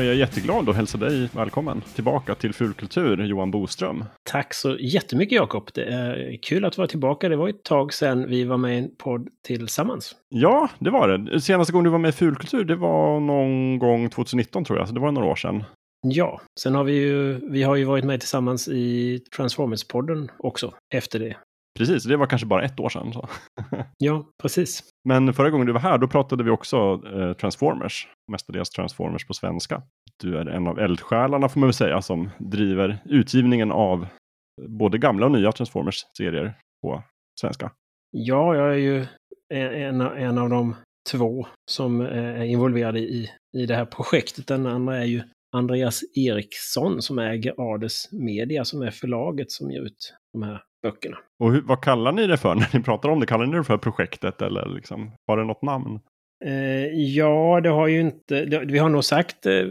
Är jag jätteglad att hälsa dig välkommen tillbaka till Fulkultur, Johan Boström. Tack så jättemycket Jakob. Det är kul att vara tillbaka. Det var ett tag sedan vi var med i en podd tillsammans. Ja, det var det. Senaste gången du var med i Fulkultur, det var någon gång 2019 tror jag, så det var några år sedan. Ja, sen har vi ju, vi har ju varit med tillsammans i Transformers-podden också efter det. Precis, det var kanske bara ett år sedan. Så. ja, precis. Men förra gången du var här, då pratade vi också eh, Transformers, mestadels Transformers på svenska. Du är en av eldsjälarna får man väl säga, som driver utgivningen av eh, både gamla och nya Transformers-serier på svenska. Ja, jag är ju en, en av de två som eh, är involverade i, i det här projektet. Den andra är ju Andreas Eriksson som äger Ades Media som är förlaget som ger ut de här böckerna. Och hur, vad kallar ni det för när ni pratar om det? Kallar ni det för projektet eller liksom, har det något namn? Eh, ja, det har ju inte... Det, vi har nog sagt eh,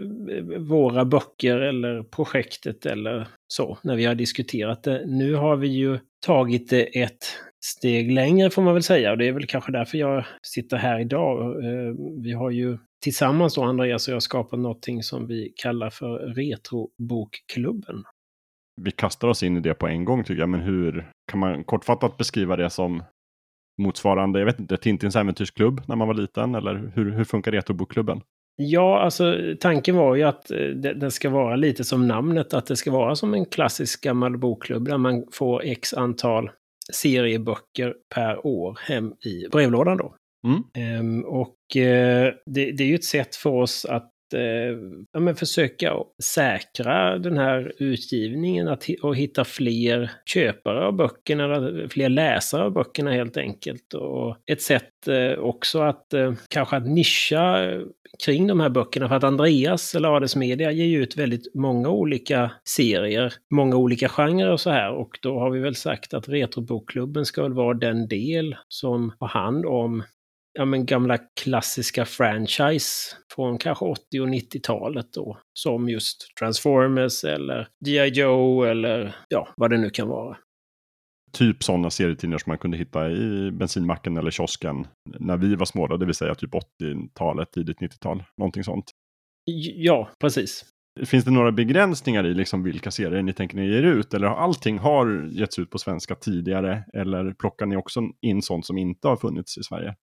våra böcker eller projektet eller så när vi har diskuterat det. Nu har vi ju tagit det ett steg längre får man väl säga och det är väl kanske därför jag sitter här idag. Eh, vi har ju tillsammans då, Andreas och jag, skapat någonting som vi kallar för Retrobokklubben vi kastar oss in i det på en gång tycker jag. Men hur kan man kortfattat beskriva det som motsvarande, jag vet inte, Tintins äventyrsklubb när man var liten? Eller hur, hur funkar Retrobokklubben? Ja, alltså tanken var ju att eh, det, det, ska vara lite som namnet, att det ska vara som en klassisk gammal bokklubb där man får x antal serieböcker per år hem i brevlådan då. Mm. Ehm, och eh, det, det, är ju ett sätt för oss att Eh, ja, men försöka säkra den här utgivningen att, och hitta fler köpare av böckerna, eller fler läsare av böckerna helt enkelt. Och ett sätt eh, också att eh, kanske att nischa kring de här böckerna. För att Andreas, eller Ades Media, ger ju ut väldigt många olika serier, många olika genrer och så här. Och då har vi väl sagt att Retrobokklubben ska väl vara den del som har hand om ja, men gamla klassiska franchise från kanske 80 och 90-talet då. Som just Transformers eller G.I. Joe eller ja, vad det nu kan vara. Typ sådana serietidningar som man kunde hitta i bensinmacken eller kiosken när vi var små, då, det vill säga typ 80-talet, tidigt 90-tal, någonting sånt. Ja, precis. Finns det några begränsningar i liksom vilka serier ni tänker ni ger ut? Eller har allting har getts ut på svenska tidigare? Eller plockar ni också in sånt som inte har funnits i Sverige?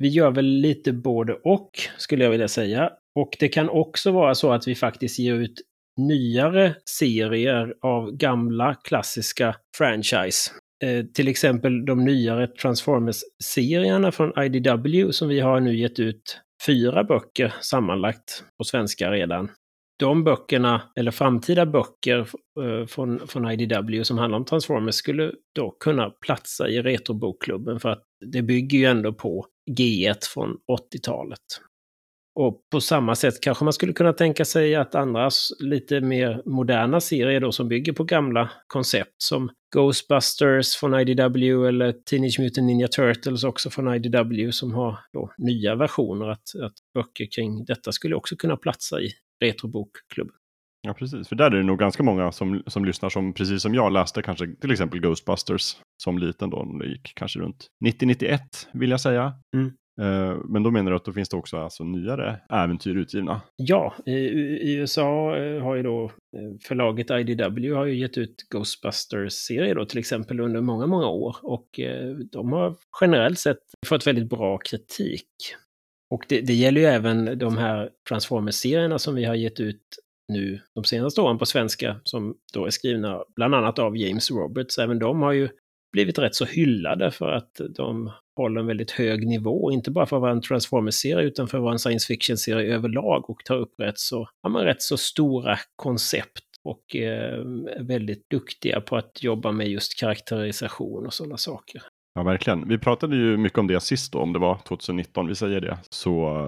Vi gör väl lite både och, skulle jag vilja säga. Och det kan också vara så att vi faktiskt ger ut nyare serier av gamla klassiska franchise. Eh, till exempel de nyare Transformers-serierna från IDW som vi har nu gett ut fyra böcker sammanlagt på svenska redan. De böckerna, eller framtida böcker eh, från, från IDW som handlar om Transformers skulle då kunna platsa i Retrobokklubben för att det bygger ju ändå på G1 från 80-talet. Och på samma sätt kanske man skulle kunna tänka sig att andra lite mer moderna serier då som bygger på gamla koncept som Ghostbusters från IDW eller Teenage Mutant Ninja Turtles också från IDW som har då nya versioner att, att böcker kring detta skulle också kunna platsa i Retrobokklubben. Ja, precis. För där är det nog ganska många som, som lyssnar som, precis som jag, läste kanske till exempel Ghostbusters som liten då. Det gick kanske runt 90-91 vill jag säga. Mm. Eh, men då menar du att då finns det också alltså nyare äventyr utgivna? Ja, i, USA eh, har ju då eh, förlaget IDW har ju gett ut Ghostbusters-serier då till exempel under många, många år. Och de har generellt sett fått väldigt bra kritik. Och det, det gäller ju även de här Transformers-serierna som vi har gett ut nu de senaste åren på svenska, som då är skrivna bland annat av James Roberts. Även de har ju blivit rätt så hyllade för att de håller en väldigt hög nivå, inte bara för att vara en Transformers-serie utan för att vara en science fiction-serie överlag och tar upp rätt så, ja, men rätt så stora koncept och eh, väldigt duktiga på att jobba med just karaktärisation och sådana saker. Ja, verkligen. Vi pratade ju mycket om det sist då, om det var 2019, vi säger det. Så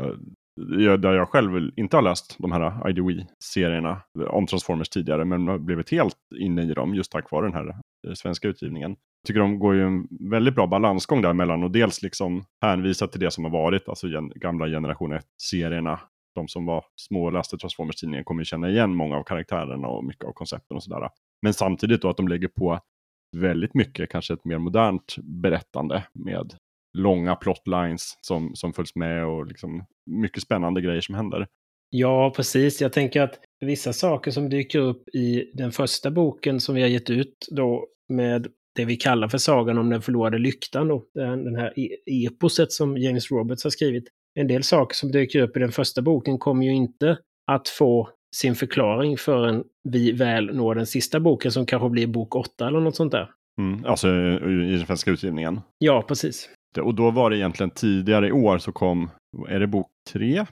där jag själv inte har läst de här IDW-serierna om Transformers tidigare, men har blivit helt inne i dem just tack vare den här eh, svenska utgivningen. Jag tycker de går ju en väldigt bra balansgång där mellan och dels liksom hänvisa till det som har varit, alltså gen gamla generation 1-serierna. De som var små och läste Transformers-tidningen kommer ju känna igen många av karaktärerna och mycket av koncepten och sådär. Men samtidigt då att de lägger på väldigt mycket, kanske ett mer modernt berättande med långa plotlines som, som följs med och liksom mycket spännande grejer som händer. Ja, precis. Jag tänker att vissa saker som dyker upp i den första boken som vi har gett ut då med det vi kallar för Sagan om den förlorade lyktan, då, den här e- eposet som James Roberts har skrivit. En del saker som dyker upp i den första boken kommer ju inte att få sin förklaring förrän vi väl når den sista boken som kanske blir bok åtta eller något sånt där. Mm, alltså i den svenska utgivningen? Ja, precis. Och då var det egentligen tidigare i år så kom, är det bok tre?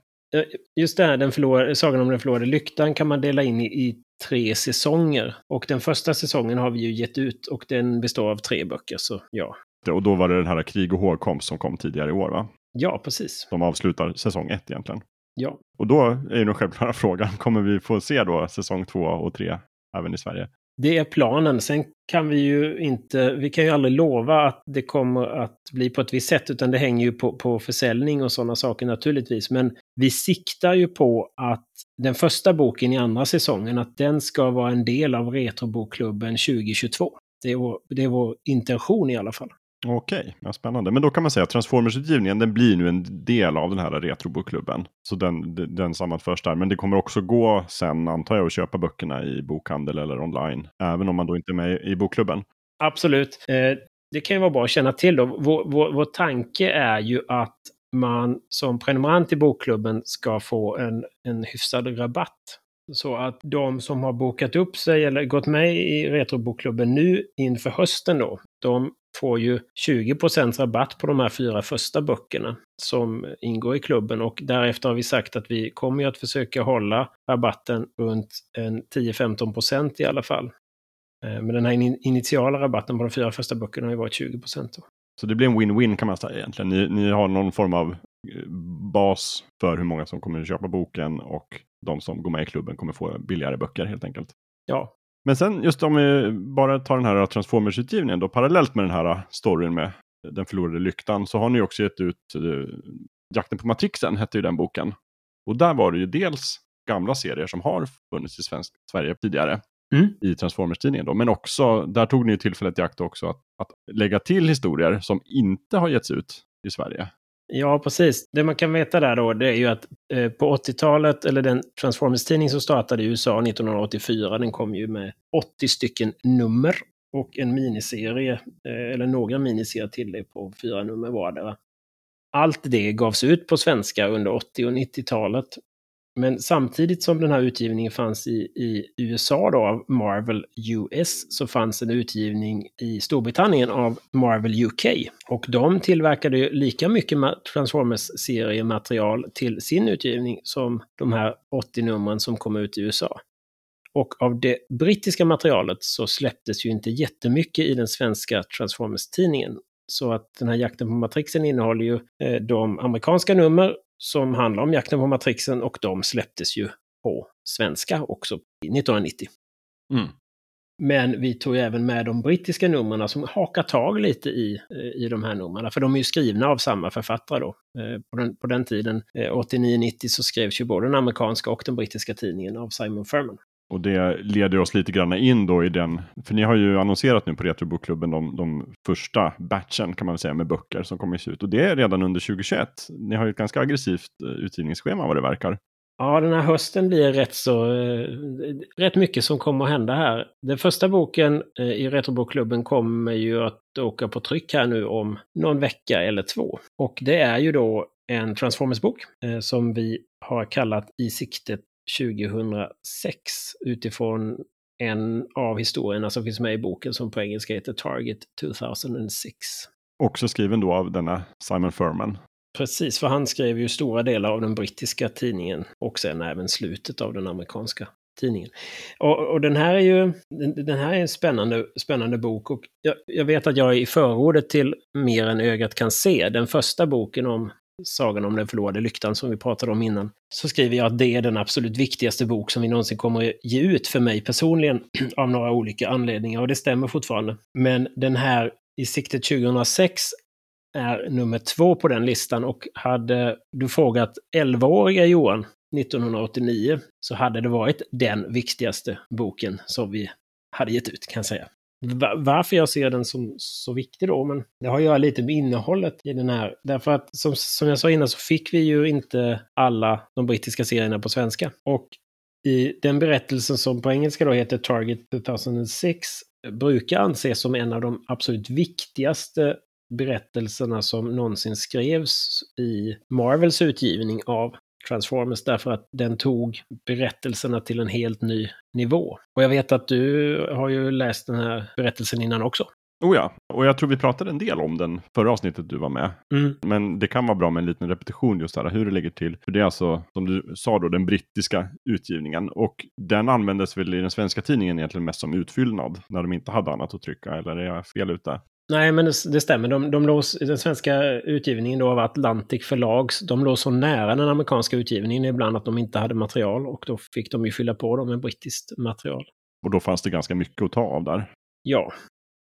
Just det här, den förlorade, Sagan om den förlorade lyktan kan man dela in i, i, tre säsonger. Och den första säsongen har vi ju gett ut och den består av tre böcker, så ja. Och då var det den här Krig och hågkomst som kom tidigare i år, va? Ja, precis. Som avslutar säsong ett egentligen. Ja. Och då är ju den självklara frågan, kommer vi få se då säsong två och tre även i Sverige? Det är planen. Sen kan vi ju inte, vi kan ju aldrig lova att det kommer att bli på ett visst sätt, utan det hänger ju på, på försäljning och sådana saker naturligtvis. Men vi siktar ju på att den första boken i andra säsongen, att den ska vara en del av Retrobokklubben 2022. Det är vår, det är vår intention i alla fall. Okej, ja, spännande. Men då kan man säga att Transformers-utgivningen den blir nu en del av den här Retrobokklubben. Så den, den sammanförs där. Men det kommer också gå sen, antar jag, att köpa böckerna i bokhandel eller online. Även om man då inte är med i bokklubben. Absolut. Eh, det kan ju vara bra att känna till då. Vår, vår, vår tanke är ju att man som prenumerant i bokklubben ska få en, en hyfsad rabatt. Så att de som har bokat upp sig eller gått med i Retrobokklubben nu inför hösten då, de får ju 20% rabatt på de här fyra första böckerna som ingår i klubben. Och därefter har vi sagt att vi kommer att försöka hålla rabatten runt 10-15% i alla fall. Eh, men den här initiala rabatten på de fyra första böckerna har ju varit 20 då. Så det blir en win-win kan man säga egentligen. Ni, ni har någon form av eh, bas för hur många som kommer att köpa boken och de som går med i klubben kommer få billigare böcker helt enkelt. Ja, men sen just om vi bara tar den här Transformers-utgivningen då, parallellt med den här storyn med den förlorade lyktan, så har ni också gett ut uh, Jakten på Matrixen, hette ju den boken. Och där var det ju dels gamla serier som har funnits i svensk, Sverige tidigare mm. i Transformers-tidningen då, men också, där tog ni tillfället i akt också att, att lägga till historier som inte har getts ut i Sverige. Ja, precis. Det man kan veta där då, det är ju att eh, på 80-talet, eller den Transformers-tidning som startade i USA 1984, den kom ju med 80 stycken nummer och en miniserie, eh, eller några miniserier till det på fyra nummer vardera. Allt det gavs ut på svenska under 80 och 90-talet. Men samtidigt som den här utgivningen fanns i, i USA då, av Marvel US så fanns en utgivning i Storbritannien av Marvel UK. Och de tillverkade lika mycket Transformers-seriematerial till sin utgivning som de här 80 numren som kom ut i USA. Och av det brittiska materialet så släpptes ju inte jättemycket i den svenska Transformers-tidningen. Så att den här jakten på Matrixen innehåller ju eh, de amerikanska nummer som handlar om jakten på Matrixen och de släpptes ju på svenska också 1990. Mm. Men vi tog även med de brittiska numren som hakar tag lite i, i de här numren. För de är ju skrivna av samma författare då. Eh, på den, på den tiden, 89-90, eh, så skrevs ju både den amerikanska och den brittiska tidningen av Simon Furman. Och det leder oss lite grann in då i den, för ni har ju annonserat nu på Retrobokklubben de, de första batchen kan man väl säga med böcker som kommer ut. Och det är redan under 2021. Ni har ju ett ganska aggressivt eh, utgivningsschema vad det verkar. Ja, den här hösten blir rätt så, eh, rätt mycket som kommer att hända här. Den första boken eh, i Retrobokklubben kommer ju att åka på tryck här nu om någon vecka eller två. Och det är ju då en Transformers-bok eh, som vi har kallat I siktet 2006 utifrån en av historierna som finns med i boken som på engelska heter Target 2006. Också skriven då av denna Simon Furman. Precis, för han skrev ju stora delar av den brittiska tidningen och sen även slutet av den amerikanska tidningen. Och, och den här är ju den, här är en spännande, spännande bok och jag, jag, vet att jag är i förordet till Mer än ögat kan se, den första boken om Sagan om den förlorade lyktan som vi pratade om innan, så skriver jag att det är den absolut viktigaste bok som vi någonsin kommer att ge ut för mig personligen av några olika anledningar och det stämmer fortfarande. Men den här i siktet 2006 är nummer två på den listan och hade du frågat 11-åriga Johan 1989 så hade det varit den viktigaste boken som vi hade gett ut kan jag säga varför jag ser den som så viktig då, men det har att göra lite med innehållet i den här. Därför att som, som jag sa innan så fick vi ju inte alla de brittiska serierna på svenska. Och i den berättelsen som på engelska då heter Target 2006 brukar anses som en av de absolut viktigaste berättelserna som någonsin skrevs i Marvels utgivning av Transformers därför att den tog berättelserna till en helt ny nivå. Och jag vet att du har ju läst den här berättelsen innan också. Oh ja, och jag tror vi pratade en del om den förra avsnittet du var med. Mm. Men det kan vara bra med en liten repetition just där, hur det ligger till. För det är alltså, som du sa då, den brittiska utgivningen. Och den användes väl i den svenska tidningen egentligen mest som utfyllnad, när de inte hade annat att trycka, eller är jag fel ute? Nej, men det, det stämmer. De, de låg, den svenska utgivningen då av Atlantic förlags, de låg så nära den amerikanska utgivningen ibland att de inte hade material och då fick de ju fylla på dem med brittiskt material. Och då fanns det ganska mycket att ta av där? Ja.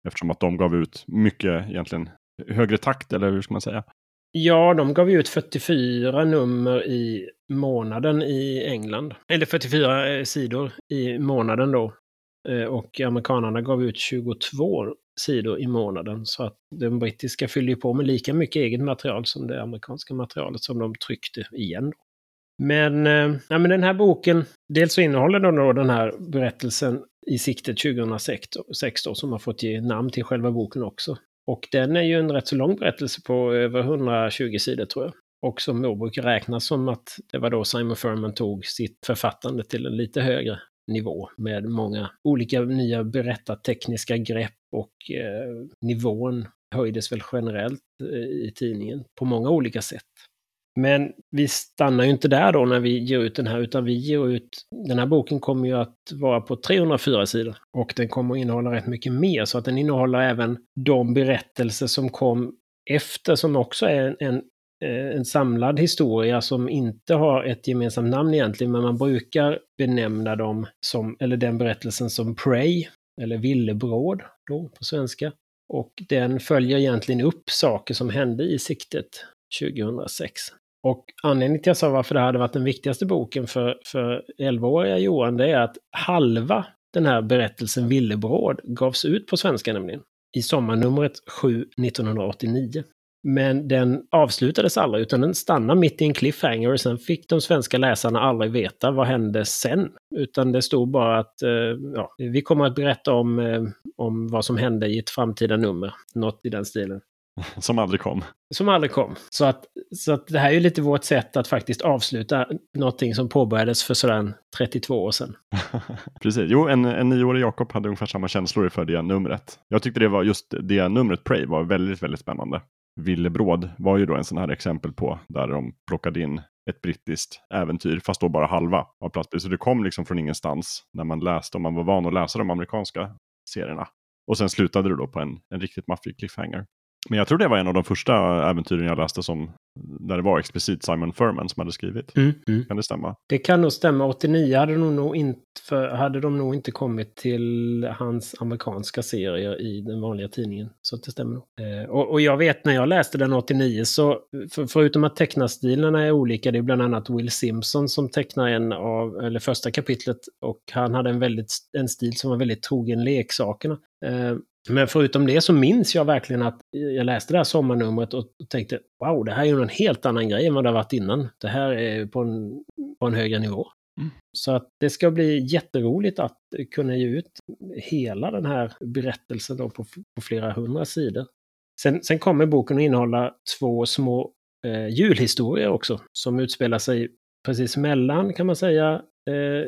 Eftersom att de gav ut mycket egentligen högre takt, eller hur ska man säga? Ja, de gav ut 44 nummer i månaden i England. Eller 44 eh, sidor i månaden då. Eh, och amerikanerna gav ut 22 sidor i månaden. Så att den brittiska fyller på med lika mycket eget material som det amerikanska materialet som de tryckte igen. Men, eh, ja, men den här boken, dels så innehåller den då den här berättelsen i siktet 2006 då, som har fått ge namn till själva boken också. Och den är ju en rätt så lång berättelse på över 120 sidor tror jag. Och som då brukar räknas som att det var då Simon Furman tog sitt författande till en lite högre nivå med många olika nya berättartekniska grepp och eh, nivån höjdes väl generellt eh, i tidningen på många olika sätt. Men vi stannar ju inte där då när vi ger ut den här, utan vi ger ut... Den här boken kommer ju att vara på 304 sidor. Och den kommer att innehålla rätt mycket mer, så att den innehåller även de berättelser som kom efter, som också är en, en, eh, en samlad historia som inte har ett gemensamt namn egentligen, men man brukar benämna dem som, eller den berättelsen som Prey, eller Villebråd då på svenska. Och den följer egentligen upp saker som hände i siktet 2006. Och anledningen till att jag sa varför det hade varit den viktigaste boken för, för 11-åriga Johan, det är att halva den här berättelsen Villebråd gavs ut på svenska nämligen. I sommarnumret 7 1989. Men den avslutades aldrig, utan den stannade mitt i en cliffhanger och sen fick de svenska läsarna aldrig veta vad hände sen. Utan det stod bara att eh, ja, vi kommer att berätta om, eh, om vad som hände i ett framtida nummer. Något i den stilen. Som aldrig kom. Som aldrig kom. Så att, så att det här är lite vårt sätt att faktiskt avsluta någonting som påbörjades för sådär 32 år sedan. Precis. Jo, en, en nioårig Jakob hade ungefär samma känslor för det numret. Jag tyckte det var just det numret, Prey, var väldigt, väldigt spännande. Villebråd var ju då en sån här exempel på där de plockade in ett brittiskt äventyr, fast då bara halva av plats. Så det kom liksom från ingenstans när man läste, om man var van att läsa de amerikanska serierna. Och sen slutade det då på en, en riktigt maffig cliffhanger. Men jag tror det var en av de första äventyren jag läste som där det var explicit Simon Furman som hade skrivit. Mm, mm. Kan det stämma? Det kan nog stämma. 89 hade de nog inte, för, hade de nog inte kommit till hans amerikanska serier i den vanliga tidningen. Så det stämmer nog. Eh, och, och, jag vet när jag läste den 89 så, för, förutom att tecknarstilarna är olika, det är bland annat Will Simpson som tecknar en av, eller första kapitlet. Och han hade en, väldigt, en stil som var väldigt trogen leksakerna. Eh, men förutom det så minns jag verkligen att jag läste det här sommarnumret och tänkte wow, det här är ju en helt annan grej än vad det har varit innan. Det här är på en, på en högre nivå. Mm. Så att det ska bli jätteroligt att kunna ge ut hela den här berättelsen då på, på flera hundra sidor. Sen, sen kommer boken att innehålla två små eh, julhistorier också, som utspelar sig precis mellan, kan man säga,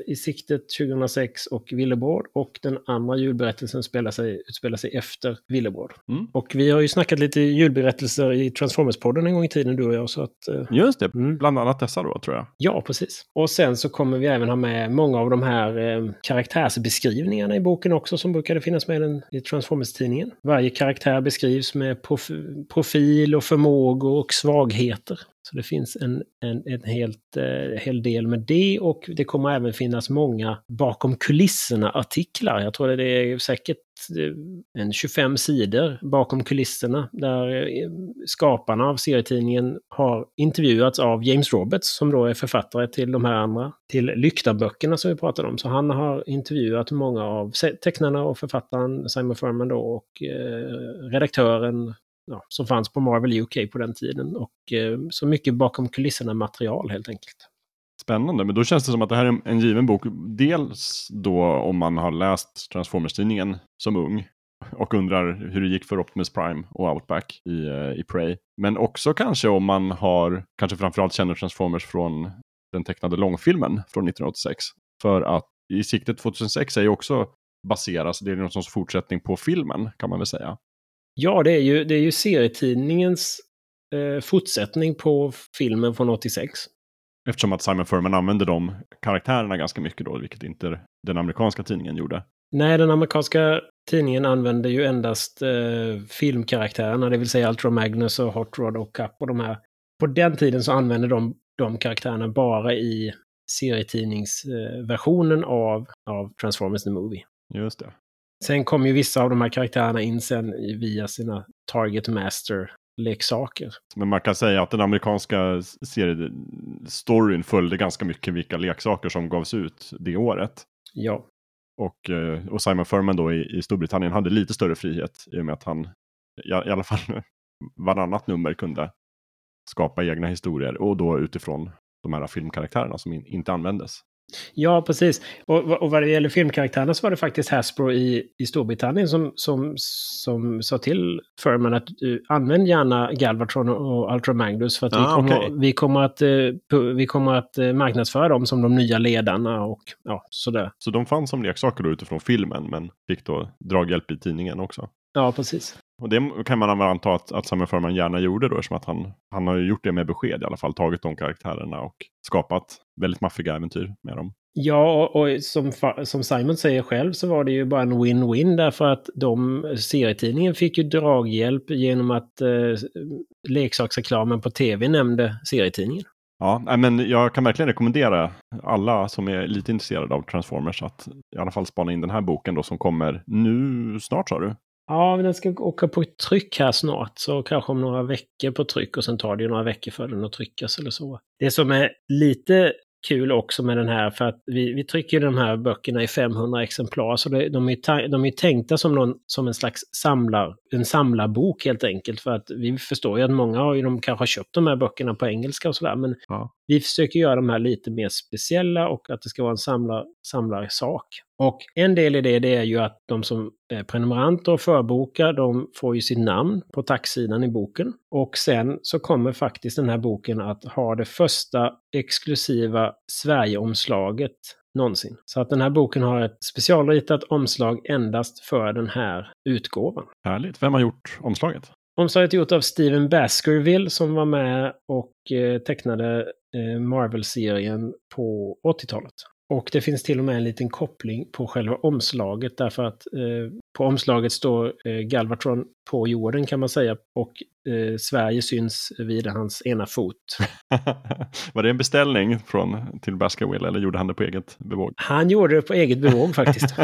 i siktet 2006 och Villebråd. Och den andra julberättelsen spelar sig, utspelar sig efter Villebråd. Mm. Och vi har ju snackat lite julberättelser i Transformers-podden en gång i tiden, du och jag. Så att, eh, Just det, mm. bland annat dessa då tror jag. Ja, precis. Och sen så kommer vi även ha med många av de här eh, karaktärsbeskrivningarna i boken också, som brukade finnas med den, i Transformers-tidningen. Varje karaktär beskrivs med prof profil och förmågor och svagheter. Så det finns en, en, en helt, eh, hel del med det och det kommer kommer även finnas många bakom kulisserna-artiklar. Jag tror det är säkert eh, en 25 sidor bakom kulisserna där eh, skaparna av serietidningen har intervjuats av James Roberts som då är författare till de här andra, till Lyktaböckerna som vi pratade om. Så han har intervjuat många av tecknarna och författaren Simon Furman då och eh, redaktören ja, som fanns på Marvel UK på den tiden. Och eh, så mycket bakom kulisserna material helt enkelt. Spännande, men då känns det som att det här är en given bok. Dels då om man har läst Transformers-tidningen som ung och undrar hur det gick för Optimus Prime och Outback i, eh, i Prey. Men också kanske om man har, kanske framförallt känner Transformers från den tecknade långfilmen från 1986. För att i siktet 2006 är ju också baseras, det är någon sorts fortsättning på filmen kan man väl säga. Ja, det är ju, det är ju serietidningens eh, fortsättning på filmen från 86. Eftersom att Simon Furman använde de karaktärerna ganska mycket då, vilket inte den amerikanska tidningen gjorde. Nej, den amerikanska tidningen använde ju endast eh, filmkaraktärerna, det vill säga Ultra Magnus och Hot Rod och Cup och de här. På den tiden så använde de de karaktärerna bara i serietidningsversionen av, av Transformers the Movie. Just det. Sen kom ju vissa av de här karaktärerna in sen via sina Target Master leksaker. Men man kan säga att den amerikanska seriestoryn följde ganska mycket vilka leksaker som gavs ut det året. Ja. Och, eh, och Simon Furman då i, i Storbritannien hade lite större frihet i och med att han i, i alla fall varannat nummer kunde skapa egna historier och då utifrån de här filmkaraktärerna som in, inte användes. Ja, precis. Och, och vad det gäller filmkaraktärerna så var det faktiskt Hasbro i, i Storbritannien som, som, som sa till Furman att uh, använd gärna Galvatron och Ultra Magnus för att ah, vi, kommer, okay. vi kommer att, uh, vi kommer att uh, marknadsföra dem som de nya ledarna och ja, sådär. Så de fanns som leksaker då utifrån filmen men fick då draghjälp i tidningen också? Ja, precis. Och det kan man väl anta att, att Samuel Furman gärna gjorde då, eftersom att han, han har gjort det med besked i alla fall, tagit de karaktärerna och skapat väldigt maffiga äventyr med dem. Ja, och, och som, som Simon säger själv så var det ju bara en win-win därför att de, serietidningen fick ju draghjälp genom att eh, leksaksreklamen på tv nämnde serietidningen. Ja, men jag kan verkligen rekommendera alla som är lite intresserade av Transformers att i alla fall spana in den här boken då som kommer nu snart sa du? Ja, den ska åka på tryck här snart, så kanske om några veckor på tryck och sen tar det ju några veckor för den att tryckas eller så. Det som är lite kul också med den här för att vi, vi trycker de här böckerna i 500 exemplar. Så det, de, är, de är tänkta som, någon, som en slags samlar, en samlarbok helt enkelt. För att vi förstår ju att många har ju de kanske har köpt de här böckerna på engelska och sådär. Men ja. vi försöker göra de här lite mer speciella och att det ska vara en samlar, samlarsak. Och en del i det, det är ju att de som är prenumeranter och förbokar, de får ju sitt namn på taxsidan i boken. Och sen så kommer faktiskt den här boken att ha det första exklusiva Sverigeomslaget någonsin. Så att den här boken har ett specialritat omslag endast för den här utgåvan. Härligt. Vem har gjort omslaget? Omslaget är gjort av Steven Baskerville som var med och eh, tecknade eh, Marvel-serien på 80-talet. Och det finns till och med en liten koppling på själva omslaget därför att eh, på omslaget står eh, Galvatron på jorden kan man säga och eh, Sverige syns vid hans ena fot. Var det en beställning från, till Baskerville eller gjorde han det på eget bevåg? Han gjorde det på eget bevåg faktiskt.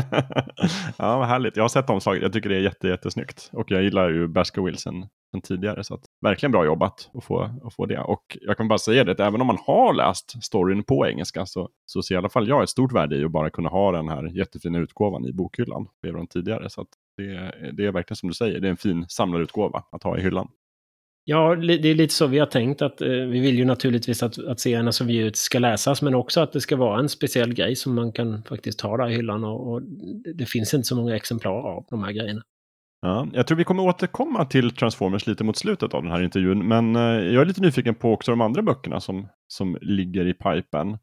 ja, vad härligt. Jag har sett omslaget. Jag tycker det är jätte, jättesnyggt. Och jag gillar ju Baskerville sen, sen tidigare. Så att, verkligen bra jobbat att få, att få det. Och jag kan bara säga det, att även om man har läst storyn på engelska så, så ser i alla fall jag ett stort värde i att bara kunna ha den här jättefina utgåvan i bokhyllan de tidigare. Så att det, det är verkligen som du säger, det är en fin samlarutgåva att ha i hyllan. Ja, det är lite så vi har tänkt att eh, vi vill ju naturligtvis att, att serierna som vi ger ut ska läsas, men också att det ska vara en speciell grej som man kan faktiskt ta där i hyllan och, och det finns inte så många exemplar av de här grejerna. Ja, jag tror vi kommer återkomma till Transformers lite mot slutet av den här intervjun, men eh, jag är lite nyfiken på också de andra böckerna som, som ligger i pipen.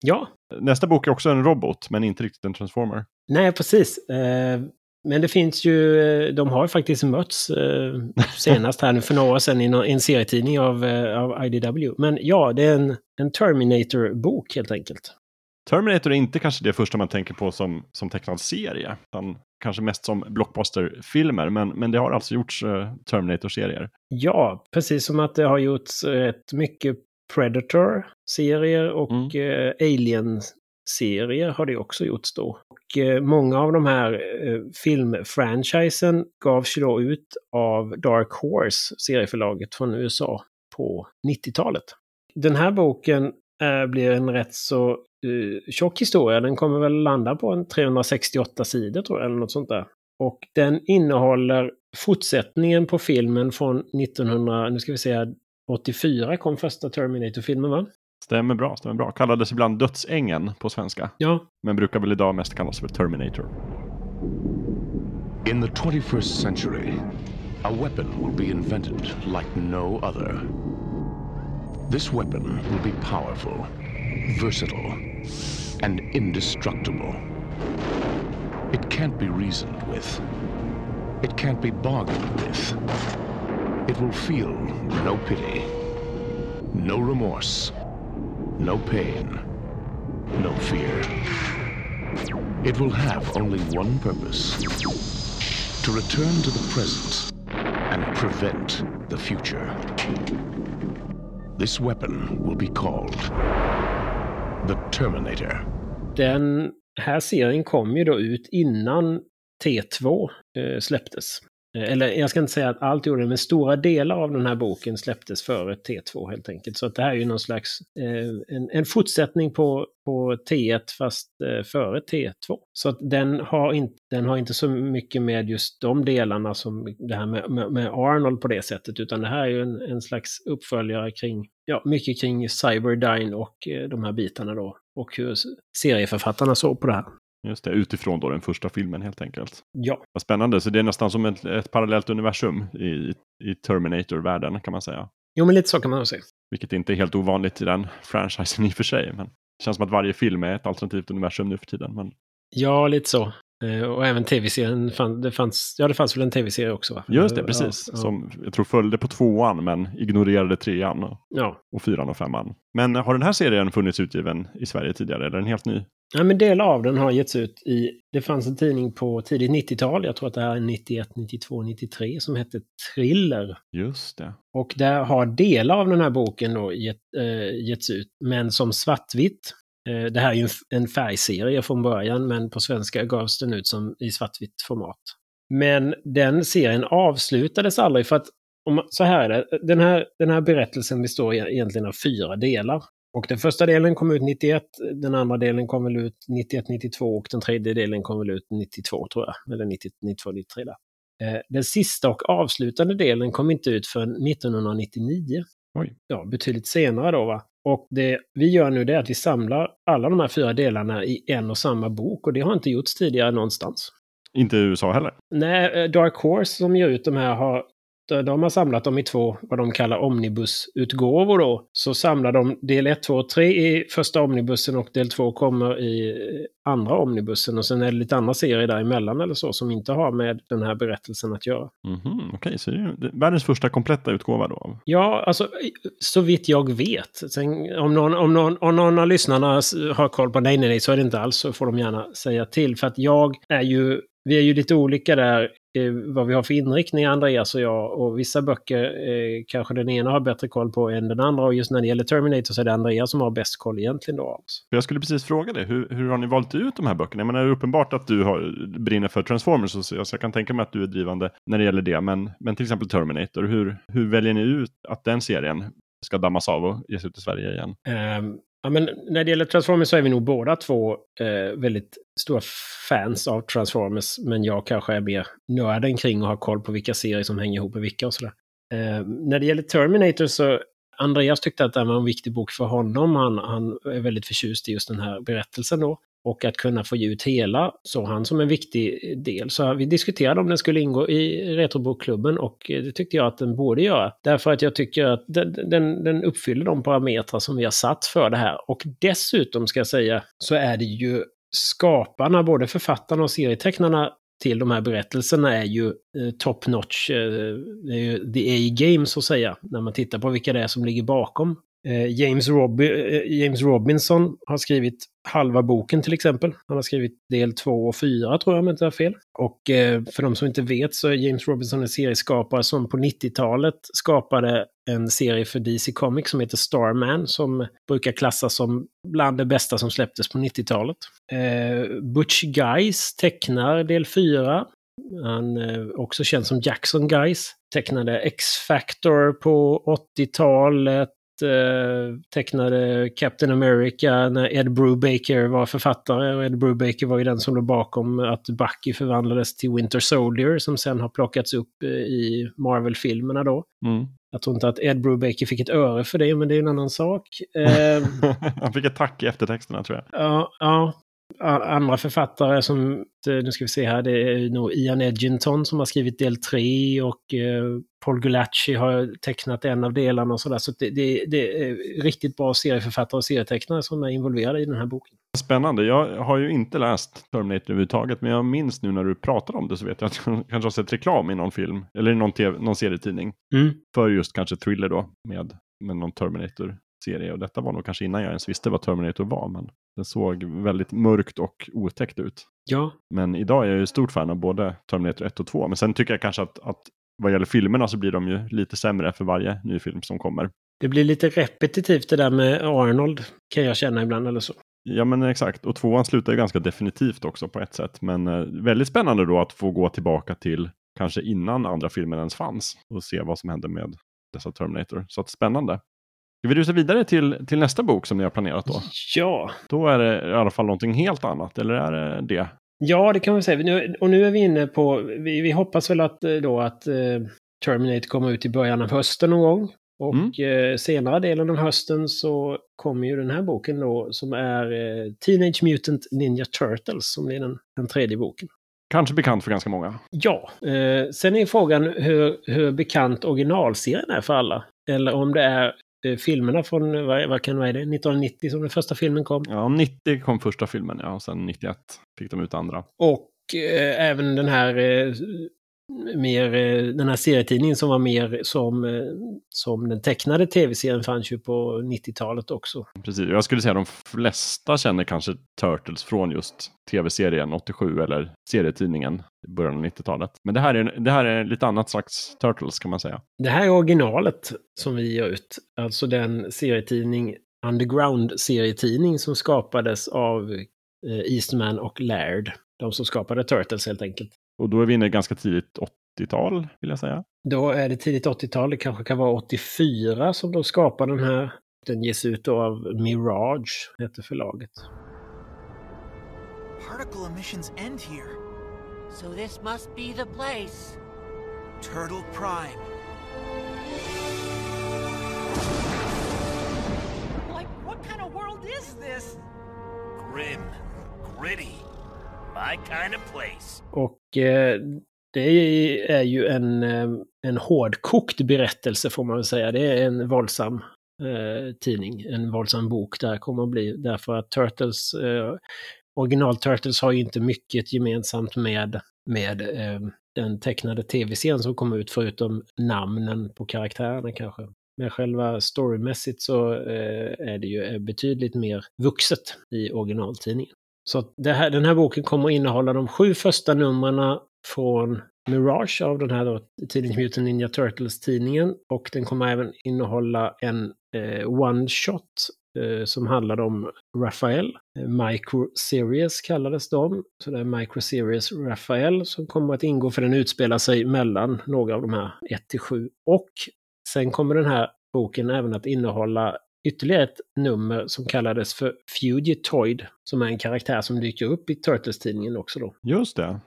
Ja. Nästa bok är också en robot, men inte riktigt en transformer. Nej, precis. Eh, men det finns ju, eh, de har faktiskt mötts senast här nu för några år sedan i en serietidning av, av IDW. Men ja, det är en, en Terminator-bok helt enkelt. Terminator är inte kanske det första man tänker på som, som tecknad serie, utan kanske mest som blockbuster-filmer, men, men det har alltså gjorts uh, Terminator-serier. Ja, precis som att det har gjorts rätt mycket Predator-serier och mm. uh, Alien serier har det också gjorts då. Och eh, många av de här eh, filmfranchisen gavs ju då ut av Dark Horse, serieförlaget från USA, på 90-talet. Den här boken eh, blir en rätt så eh, tjock historia. Den kommer väl landa på en 368 sidor tror jag, eller något sånt där. Och den innehåller fortsättningen på filmen från 1900, nu ska vi säga 84 kom första Terminator-filmen va? Stämmer bra, stämmer bra. Kallades ibland Dödsängen på svenska. Ja. Men brukar väl idag mest kallas för Terminator. In the 21st century, a weapon will be invented like no other. This weapon will be powerful, versatile, and indestructible. It can't be reasoned with. It can't be bargained with. It will feel no pity, no remorse, no pain, no fear. It will have only one purpose to return to the present and prevent the future. This weapon will be called the Terminator. Den här serien kom ju då ut innan T2 eh, släpptes. Eh, eller jag ska inte säga att allt gjorde det, men stora delar av den här boken släpptes före T2 helt enkelt. Så att det här är ju någon slags eh, en, en fortsättning på, på T1 fast eh, före T2. Så att den har, inte, den har inte så mycket med just de delarna som det här med, med, med Arnold på det sättet, utan det här är ju en, en slags uppföljare kring, ja, mycket kring Cyberdyne och eh, de här bitarna då. Och hur serieförfattarna såg på det här. Just det, utifrån då den första filmen helt enkelt. Ja, Vad spännande, så det är nästan som ett, ett parallellt universum i, i Terminator-världen kan man säga. jo men lite så kan man nog säga. Vilket inte är helt ovanligt i den franchisen i och för sig. Men det känns som att varje film är ett alternativt universum nu för tiden. Men Ja, lite så. Eh, Och även tv-serien, fann, det fanns, ja det fanns väl en tv-serie också va? just det, Ja, precis. Ja, Som jag tror följde på tvåan men ignorerade trean och, ja. och fyran och femman. Men har den här serien funnits utgiven i Sverige tidigare? Eller är den helt ny? Ja, men delar av den har getts ut i, det fanns en tidning på tidigt 90-tal, jag tror att det här är 91, 92, 93, som hette Thriller. Just det. Och där har delar av den här boken då get, eh, getts ut, men som svartvitt. Eh, det här är ju en, färgserie från början, men på svenska gavs den ut som i svartvitt format. Men den serien avslutades aldrig för att, om, så här är det, den här, den här berättelsen består e- egentligen av fyra delar. Och den första delen kom ut 91, den andra delen kom väl ut 91, 92 och den tredje delen kom väl ut 92 tror jag. Eller 90, 92, 93 där. Eh, Den sista och avslutande delen kom inte ut förrän 1999. Oj. Ja, betydligt senare då va. Och det vi gör nu det är att vi samlar alla de här fyra delarna i en och samma bok och det har inte gjorts tidigare någonstans. Inte i USA heller. Nej, eh, Dark Horse som ger ut de här har de- de har samlat dem i två, vad de kallar omnibusutgåvor då. Så samlar de del 1, 2 och 3 i första omnibussen och del 2 kommer i eh, andra omnibussen. Och sen är det lite andra serier däremellan eller så som inte har med den här berättelsen att göra. Mhm, Okej, så det är världens första kompletta utgåva då. Ja, alltså så vitt jag vet. Sen, om, någon, om, någon, om någon av lyssnarna har koll på nej, nej, nej, så är det inte alls så får de gärna säga till. För att jag är ju, vi är ju lite olika där eh, vad vi har för inriktning, Andreas och jag. Och vissa böcker eh, kanske den ena har bättre koll på än den andra. Och just när det gäller Terminator så är det Andreas som har bäst koll egentligen då Jag skulle precis fråga dig, hur, hur har ni valt ut de här böckerna? Jag menar, det är uppenbart att du har, brinner för Transformers, och så, så jag kan tänka mig att du är drivande när det gäller det. Men, men till exempel Terminator, hur, hur väljer ni ut att den serien ska dammas av och ges ut i Sverige igen? Ehm, ja, men när det gäller Transformers så är vi nog båda två eh, väldigt stora fans av Transformers. Men jag kanske är mer nörden kring och har koll på vilka serier som hänger ihop med vilka och sådär. Eh, när det gäller Terminator så Andreas tyckte att det var en viktig bok för honom. Han, han är väldigt förtjust i just den här berättelsen då. Och att kunna få ge ut hela såg han som en viktig del. Så vi diskuterade om den skulle ingå i Retrobokklubben och eh, det tyckte jag att den borde göra. Därför att jag tycker att den, den, den uppfyller de parametrar som vi har satt för det här. Och dessutom ska jag säga så är det ju skaparna, både författarna och serietecknarna till de här berättelserna är ju eh, top notch. Eh, det är ju the A-game så att säga. När man tittar på vilka det är som ligger bakom eh, James, Rob eh, James Robinson har skrivit halva boken till exempel. Han har skrivit del två och fyra tror jag om jag inte har fel. Och eh, för de som inte vet så är James Robinson en serieskapare som på 90-talet skapade en serie för DC Comics som heter Starman som brukar klassas som bland det bästa som släpptes på 90-talet. Eh, Butch Guys tecknar del fyra. Han är också känd som Jackson Guys. Tecknade X-Factor på 80-talet tecknade Captain America när Ed Brubaker var författare. Och Ed Brubaker var ju den som låg bakom att Bucky förvandlades till Winter Soldier som sen har plockats upp eh, i Marvel-filmerna då. Mm. Jag tror inte att Ed Brubaker fick ett öre för det, men det är en annan sak. Eh, Han fick ett tack i eftertexterna tror jag. ja, ja, andra författare som, eh, nu ska vi se här, det är nog Ian Edginton som har skrivit del 3 och eh, Paul Gulacci har tecknat en av delarna och sådär. Så det, det, det är riktigt bra serieförfattare och serietecknare som är involverade i den här boken. Spännande. Jag har ju inte läst Terminator överhuvudtaget, men jag minns nu när du pratar om det så vet jag att jag kanske har sett reklam i någon film, eller i någon, TV, någon serietidning, Mm. för just kanske thriller då, med, med någon Terminator-serie. Och detta var nog kanske innan jag ens visste vad Terminator var, men den såg väldigt mörkt och otäckt ut. Ja, Men idag är jag ju stort fan av både Terminator 1 och 2, men sen tycker jag kanske att, att vad gäller filmerna så blir de ju lite sämre för varje ny film som kommer. det blir lite repetitivt det där med Arnold, kan jag känna ibland eller så. Ja men exakt, och tvåan slutar ju ganska definitivt också på ett sätt. Men eh, väldigt spännande då att få gå tillbaka till kanske innan andra filmen ens fanns och se vad som hände med dessa Terminator. Så att spännande. Ska vi rusa vidare till, till nästa bok som ni har planerat då? Ja, Då är det i alla fall någonting helt annat, eller är det det? Ja, det kan man säga. Nu, och nu är vi inne på, vi, vi hoppas väl att, eh, då att eh, Terminator kommer ut i början av hösten någon gång. Och eh, senare delen av hösten så kommer ju den här boken då som är eh, Teenage Mutant Ninja Turtles som blir den, den tredje boken. Kanske bekant för ganska många. Ja, eh, sen är frågan hur, hur bekant originalserien är för alla. Eller om det är filmerna från, vad, vad kan vara det, 1990 som den första filmen kom. Ja, 90 kom första filmen, ja, och sen 91 fick de ut andra. Och eh, även den här, eh, mer, eh, den här serietidningen som var mer som, eh, som den tecknade tv-serien fanns ju på 90-talet också. Precis, jag skulle säga de flesta känner kanske Turtles från just tv-serien 87 eller serietidningen i början av 90-talet. Men det här, är, det här är lite annat slags Turtles kan man säga. Det här är originalet som vi ger ut. Alltså den serietidning, Underground-serietidning som skapades av eh, Eastman och Laird. De som skapade Turtles helt enkelt. Och då är vi inne ganska tidigt 80-tal vill jag säga. Då är det tidigt 80-tal, det kanske kan vara 84 som de skapar den här. Den ges ut då av Mirage, heter förlaget. Particle emissions end here. So this must be the place. Turtle Prime. Like, what kind of world is this? Grim, gritty, my kind of place. Och eh, det är ju en, eh, en hårdkokt berättelse får man väl säga. Det är en våldsam eh, tidning, en våldsam bok där kommer att bli. Därför att Turtles, eh, original Turtles har ju inte mycket gemensamt med, med eh, den tecknade tv-serien som kom ut förutom namnen på karaktärerna kanske. Men själva storymässigt så eh, är det ju eh, betydligt mer vuxet i originaltidningen. Så det här, den här boken kommer att innehålla de sju första numren från Mirage av den här då, Teenage Mutant Ninja Turtles-tidningen. Och den kommer även innehålla en eh, one-shot eh, som handlar om Raphael. Micro Series kallades de. Så det är Micro Series Raphael som kommer att ingå för den utspelar sig mellan några av de här 1-7. Och sen kommer den här boken även att innehålla ytterligare ett nummer som kallades för Fugitoid, som är en karaktär som dyker upp i Turtles-tidningen också då. Just det.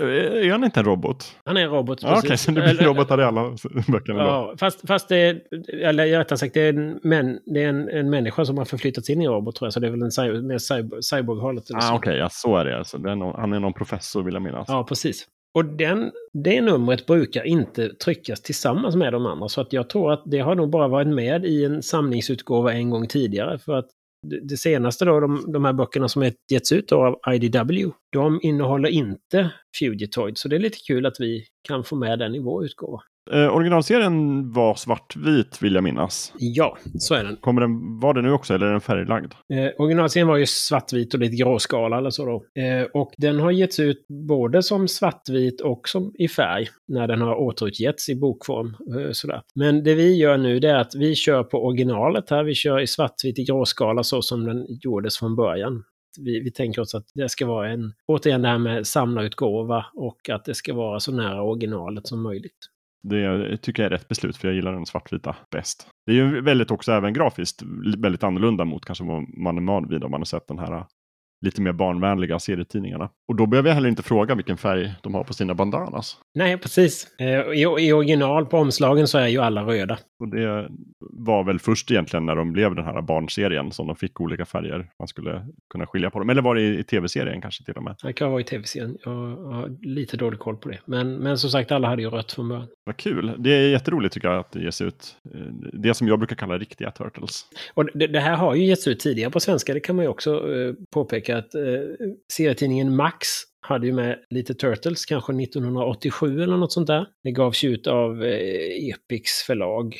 Eh, Är han inte en robot? Han är en robot. Ja, Okej, precis. så det blir Eller- robotar i alla böckerna då? Ja, fast, fast det är, eller rättare sagt, det är, en, men, det är en, en människa som har förflyttats in i robot tror jag, så det är väl en cy- mer cyber, cyborg-hållet. Ah, så. Okej, ja, så är det alltså. Det är någon, han är någon professor vill jag minnas. Ja, precis. Och den, det numret brukar inte tryckas tillsammans med de andra, så att jag tror att det har nog bara varit med i en samlingsutgåva en gång tidigare. För att det, senaste då, de, de här böckerna som är getts ut då av IDW, de innehåller inte Fugitoid. Så det är lite kul att vi kan få med den i vår utgåva. Eh, originalserien var svartvit vill jag minnas. Ja, så är den. Kommer den, var det nu också eller är den färglagd? Eh, originalserien var ju svartvit och lite gråskala eller så då. Eh, och den har getts ut både som svartvit och som i färg när den har återutgetts i bokform. Eh, sådär. Men det vi gör nu det är att vi kör på originalet här. Vi kör i svartvit i gråskala så som den gjordes från början. Vi, vi tänker oss att det ska vara en, återigen det här med samlarutgåva och att det ska vara så nära originalet som möjligt. Det tycker jag är rätt beslut för jag gillar den svartvita bäst. Det är ju väldigt också även grafiskt väldigt annorlunda mot kanske vad man är van vid om man har sett den här äh, lite mer barnvänliga serietidningarna. Och då behöver jag heller inte fråga vilken färg de har på sina bandanas. Nej, precis. Eh, I, I original på omslagen så är ju alla röda. Och det var väl först egentligen när de blev den här barnserien som de fick olika färger. Man skulle kunna skilja på dem. Eller var det i, i tv-serien kanske till och med? Det kan vara i tv-serien. Jag har lite dålig koll på det. Men, men som sagt, alla hade ju rött från början. Vad kul. Det är jätteroligt tycker jag att det ges ut. eh, Det som jag brukar kalla riktiga Turtles. Och det, det här har ju getts ut tidigare på svenska. Det kan man ju också eh, påpeka att eh, serietidningen Max hade ju med lite Turtles, kanske 1987 eller något sånt där. Det gavs ju ut av eh, Epics förlag.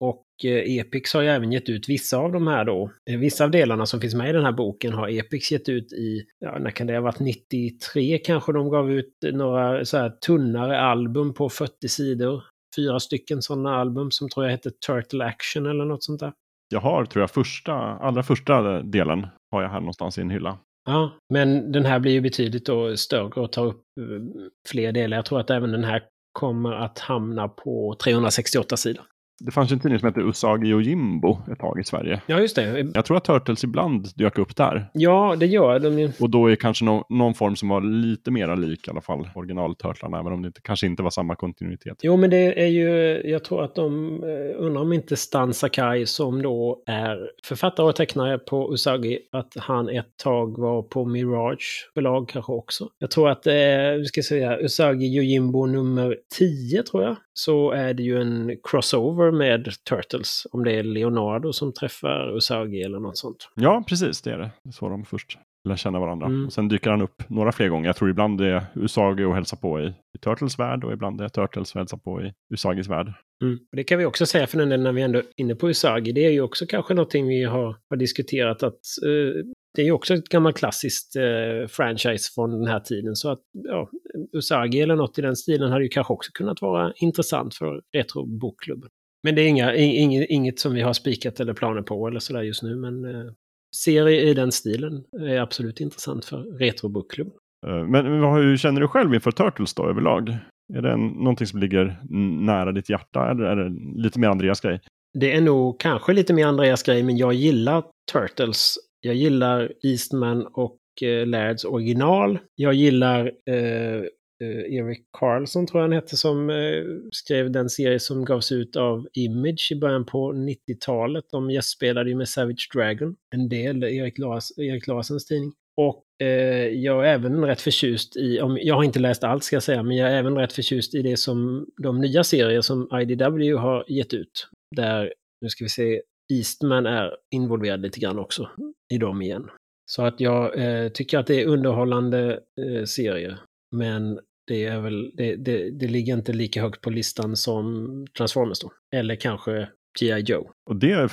Och eh, Epics Epix har ju även gett ut vissa av de här då. Eh, vissa av delarna som finns med i den här boken har Epix gett ut i, ja, när kan det ha varit, 93 kanske de gav ut några så här tunnare album på 40 sidor. Fyra stycken sådana album som tror jag hette Turtle Action eller något sånt där. Jag har, tror jag, första, allra första delen har jag här någonstans i en hylla. Ja, men den här blir ju betydligt då större och tar upp eh, fler delar. Jag tror att även den här kommer att hamna på 368 sidor. Det fanns ju en tidning som hette Usagi och Jimbo ett tag i Sverige. Ja, just det. Jag tror att Turtles ibland dök upp där. Ja, det gör de ju. Och då är kanske no någon form som var lite mera lik i alla fall originalturtlarna, även om det inte, kanske inte var samma kontinuitet. Jo, men det är ju, jag tror att de, eh, undrar om inte Stan Sakai som då är författare och tecknare på Usagi, att han ett tag var på Mirage förlag kanske också. Jag tror att det är, vi ska säga, Usagi Yojimbo nummer 10 tror jag. Så är det ju en crossover med Turtles, om det är Leonardo som träffar Usagi eller något sånt. Ja, precis, det är det. Det är så de först lär känna varandra. Mm. Och sen dyker han upp några fler gånger. Jag tror ibland det är Usagi och hälsa på i, i Turtles värld och ibland det är Turtles och hälsa på i Usagis värld. Mm. Och Det kan vi också säga för den när vi ändå är inne på Usagi. Det är ju också kanske någonting vi har, har diskuterat att eh, det är ju också ett gammalt klassiskt eh, franchise från den här tiden. Så att ja, Usagi eller något i den stilen hade ju kanske också kunnat vara intressant för Retro-bokklubben. Men det är inga, inget, inget som vi har spikat eller planer på eller sådär just nu. Men eh, serie i den stilen är absolut intressant för Retro-bokklubben. Eh, Men vad- hur känner du själv inför Turtles då överlag? Är det en, någonting som ligger nära ditt hjärta eller är det lite mer Andreas grej? Det är nog kanske lite mer Andreas grej, men jag gillar Turtles. Jag gillar Eastman och eh, Lairds original. Jag gillar eh, Eh, Eric Carlson, tror jag han hette, som eh, skrev den serie som gavs ut av Image i början på 90-talet. De gästspelade ju med Savage Dragon, en del, Erik, Lars, Erik Larssons tidning. Och eh, jag är även rätt förtjust i, om, jag har inte läst allt ska jag säga, men jag är även rätt förtjust i det som de nya serier som IDW har gett ut. Där, nu ska vi se, Eastman är involverad lite grann också i dem igen. Så att jag eh, tycker att det är underhållande eh, serier. Men det, är väl, det, det, det ligger inte lika högt på listan som Transformers då. Eller kanske G.I. Joe. Och det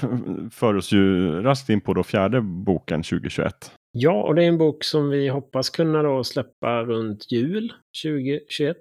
för oss ju raskt in på då fjärde boken 2021. Ja, och det är en bok som vi hoppas kunna då släppa runt jul 2021.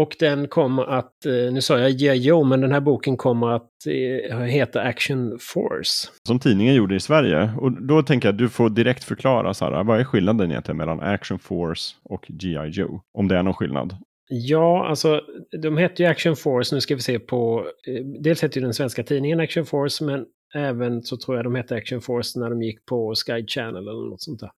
Och den kommer att, eh, nu sa jag G.I. Joe, men den här boken kommer att eh, heta Action Force. Som tidningen gjorde i Sverige. Och då tänker jag att du får direkt förklara här, vad är skillnaden egentligen mellan Action Force och G.I. Joe? Om det är någon skillnad. Ja, alltså de hette ju Action Force, nu ska vi se på, eh, dels hette ju den svenska tidningen Action Force, men även så tror jag de hette Action Force när de gick på Sky Channel eller något sånt där.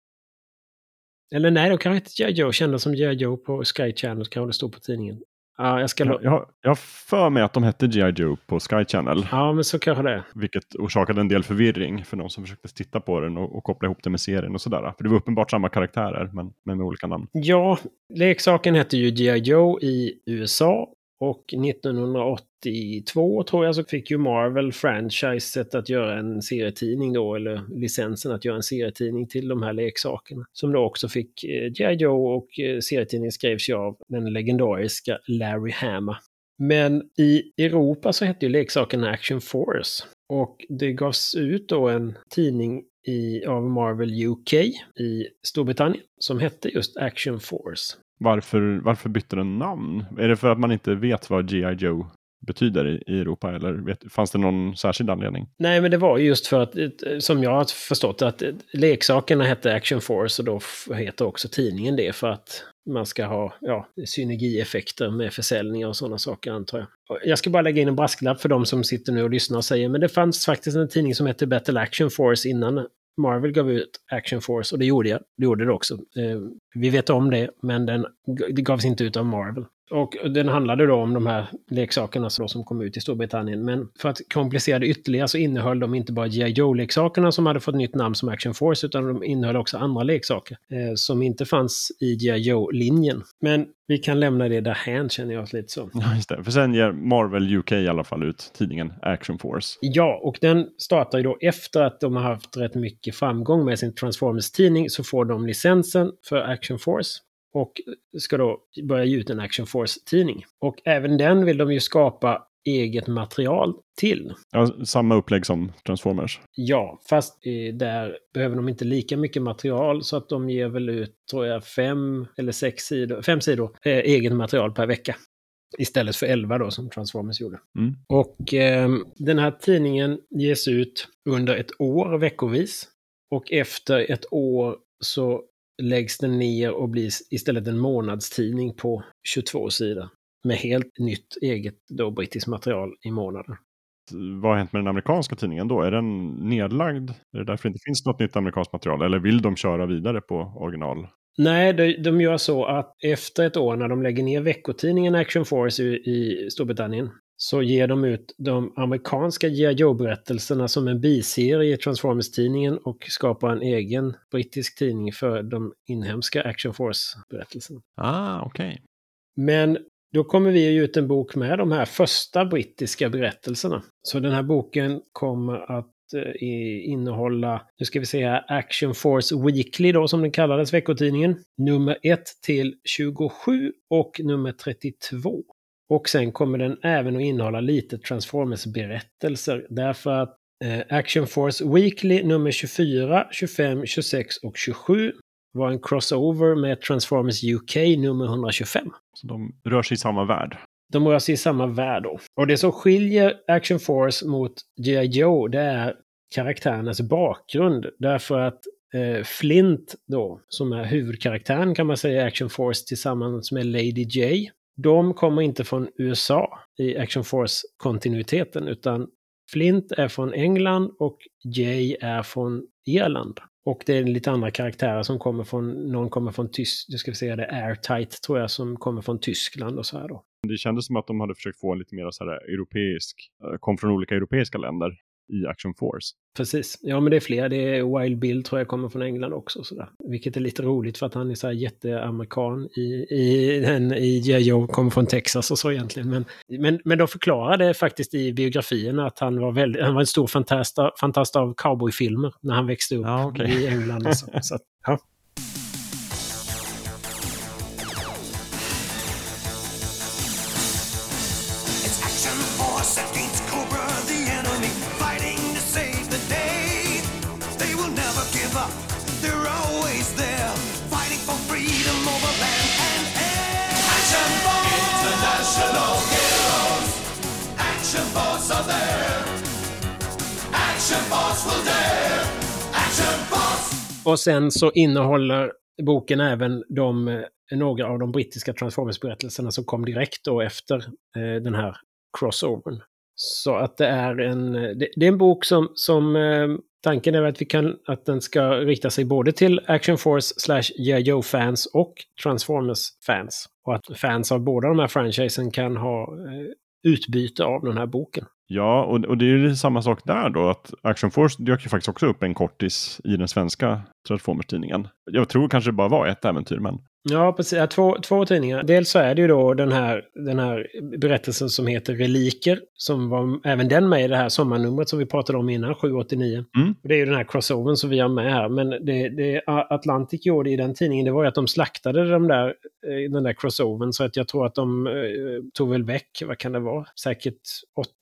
Eller nej, de kanske hette G.I. Joe, kändes som G.I. Joe på Sky Channel, kanske det stod på tidningen. Ja, jag ska... Jag, jag, för mig att de hette G.I. Joe på Sky Channel. Ja, men så kanske det. Vilket orsakade en del förvirring för de som försökte titta på den och, och koppla ihop det med serien och sådär. För det var uppenbart samma karaktärer men, men med olika namn. Ja, leksaken hette ju G.I. Joe i USA. Och 1982 tror jag så fick ju Marvel franchiset att göra en serietidning då, eller licensen att göra en serietidning till de här leksakerna. Som då också fick eh, G.I. Joe och eh, serietidningen skrevs ju av den legendariska Larry Hama. Men i Europa så hette ju leksaken Action Force. Och det gavs ut då en tidning i, av Marvel UK i Storbritannien som hette just Action Force. Varför, varför bytte den namn? Är det för att man inte vet vad G.I. Joe betyder i, Europa? Eller vet, fanns det någon särskild anledning? Nej, men det var just för att, eh, som jag har förstått att eh, leksakerna hette Action Force och då heter också tidningen det för att man ska ha ja, synergieffekter med försäljningar och sådana saker antar jag. Jag ska bara lägga in en brasklapp för de som sitter nu och lyssnar och säger men det fanns faktiskt en tidning som hette Battle Action Force innan Marvel gav ut Action Force och det gjorde jag. Det gjorde det också. Eh, vi vet om det, men den, det gavs inte ut av Marvel. Och den handlade då om de här leksakerna som kom ut i Storbritannien. Men för att komplicera det ytterligare så innehöll de inte bara G.I. Joe-leksakerna som hade fått nytt namn som Action Force, utan de innehöll också andra leksaker eh, som inte fanns i G.I. Joe-linjen. Men vi kan lämna det därhän känner jag lite så. Ja, just det. För sen ger Marvel UK i alla fall ut tidningen Action Force. Ja, och den startar ju då efter att de har haft rätt mycket framgång med sin Transformers-tidning så får de licensen för Action Force och ska då börja ge ut en Action Force-tidning. Och även den vill de ju skapa eget material till. Ja, samma upplägg som Transformers. Ja, fast där behöver de inte lika mycket material så att de ger väl ut, tror jag, fem eller sex sidor, fem sidor eh, eget material per vecka. Istället för elva då som Transformers gjorde. Mm. Och eh, den här tidningen ges ut under ett år veckovis. Och efter ett år så läggs den ner och blir istället en månadstidning på 22 sidor. Med helt nytt eget då brittiskt material i månaden. Vad har hänt med den amerikanska tidningen då? Är den nedlagd? Är det därför det inte finns något nytt amerikanskt material? Eller vill de köra vidare på original? Nej, de, de gör så att efter ett år när de lägger ner veckotidningen Action Force i, i Storbritannien så ger de ut de amerikanska G.I. Joe-berättelserna som en biserie i Transformers-tidningen och skapar en egen brittisk tidning för de inhemska Action Force-berättelserna. Ah, okej. Okay. Men då kommer vi ut en bok med de här första brittiska berättelserna. Så den här boken kommer att eh, innehålla, nu ska vi säga Action Force Weekly då som den kallades, veckotidningen. Nummer 1 till 27 och nummer 32. Och sen kommer den även att innehålla lite Transformers-berättelser. Därför att eh, Action Force Weekly nummer 24, 25, 26 och 27 var en crossover med Transformers UK nummer 125. Så de rör sig i samma värld? De rör sig i samma värld då. Och det som skiljer Action Force mot G.I. Joe, det är karaktärernas bakgrund. Därför att eh, Flint då, som är huvudkaraktären kan man säga i Action Force tillsammans med Lady J, de kommer inte från USA i Action Force-kontinuiteten, utan Flint är från England och Jay är från Irland. Och det är lite andra karaktärer som kommer från, någon kommer från Tyskland, ska vi säga det, Airtight tror jag, som kommer från Tyskland och så här då. Det kändes som att de hade försökt få en lite mer så här europeisk, eh, kom från olika europeiska länder i Action Force. Precis. Ja, men det är fler. Det är Wild Bill tror jag kommer från England också. Sådär. Vilket är lite roligt för att han är så här jätteamerikan i, i, den, i Joe kommer från Texas och så egentligen. Men, men, men de förklarade faktiskt i biografierna att han var, väldigt, han var en stor fantast, fantast av cowboyfilmer när han växte upp ja, okay. i England. Och så. så att, ja. Och sen så innehåller boken även de, eh, några av de brittiska Transformers-berättelserna som kom direkt då efter eh, den här crossovern. Så att det är en, eh, det, det är en bok som, som eh, tanken är att, vi kan, att den ska rikta sig både till Action Force slash Joe-fans och Transformers-fans. Och att fans av båda de här franchisen kan ha eh, utbyte av den här boken. Ja, och, och det är ju samma sak där då, att Action Force dök ju faktiskt också upp en kortis i den svenska Transformers-tidningen. Jag tror kanske det bara var ett äventyr, men Ja, precis. Ja, två, två tidningar. Dels så är det ju då den här, den här berättelsen som heter Reliker. Som var även den med i det här sommarnumret som vi pratade om innan, 789. Mm. Det är ju den här crossovern som vi har med här. Men det, det Atlantic gjorde i den tidningen, det var ju att de slaktade de där, eh, den där crossovern. Så att jag tror att de eh, tog väl väck, vad kan det vara, säkert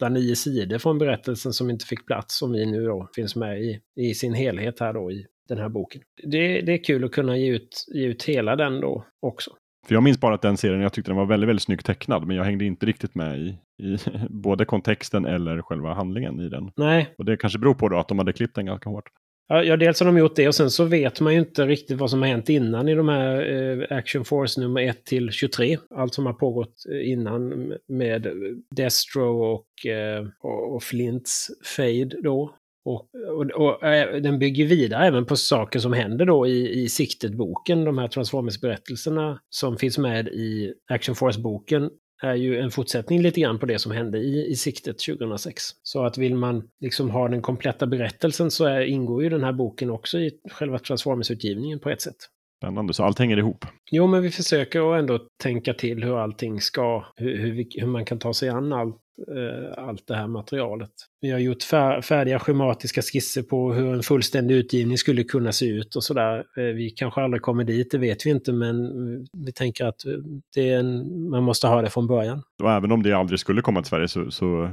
8-9 sidor från berättelsen som inte fick plats. Som vi nu då finns med i, i sin helhet här då i den här boken. Det, det är kul att kunna ge ut, ge ut hela den då också. För jag minns bara att den serien, jag tyckte den var väldigt, väldigt snyggt tecknad, men jag hängde inte riktigt med i, i både kontexten eller själva handlingen i den. Nej. Och det kanske beror på då att de hade klippt den ganska hårt. Ja, dels har de gjort det och sen så vet man ju inte riktigt vad som har hänt innan i de här eh, Action Force nummer 1 till 23. Allt som har pågått eh, innan med Destro och, eh, och, och Flints Fade då. Och, och, och äh, den bygger vidare även på saker som händer då i, i Siktet-boken. De här Transformers-berättelserna som finns med i Action Force-boken är ju en fortsättning lite grann på det som hände i, i Siktet 2006. Så att vill man liksom ha den kompletta berättelsen så är, ingår ju den här boken också i själva Transformers-utgivningen på ett sätt. Spännande, så allt hänger ihop. Jo, men vi försöker ändå tänka till hur allting ska, hur, hur, hur man kan ta sig an allt eh, allt det här materialet. Vi har gjort färdiga schematiska skisser på hur en fullständig utgivning skulle kunna se ut och sådär. Eh, vi kanske aldrig kommer dit, det vet vi inte, men vi tänker att det är en, man måste ha det från början. Och även om det aldrig skulle komma till Sverige så, så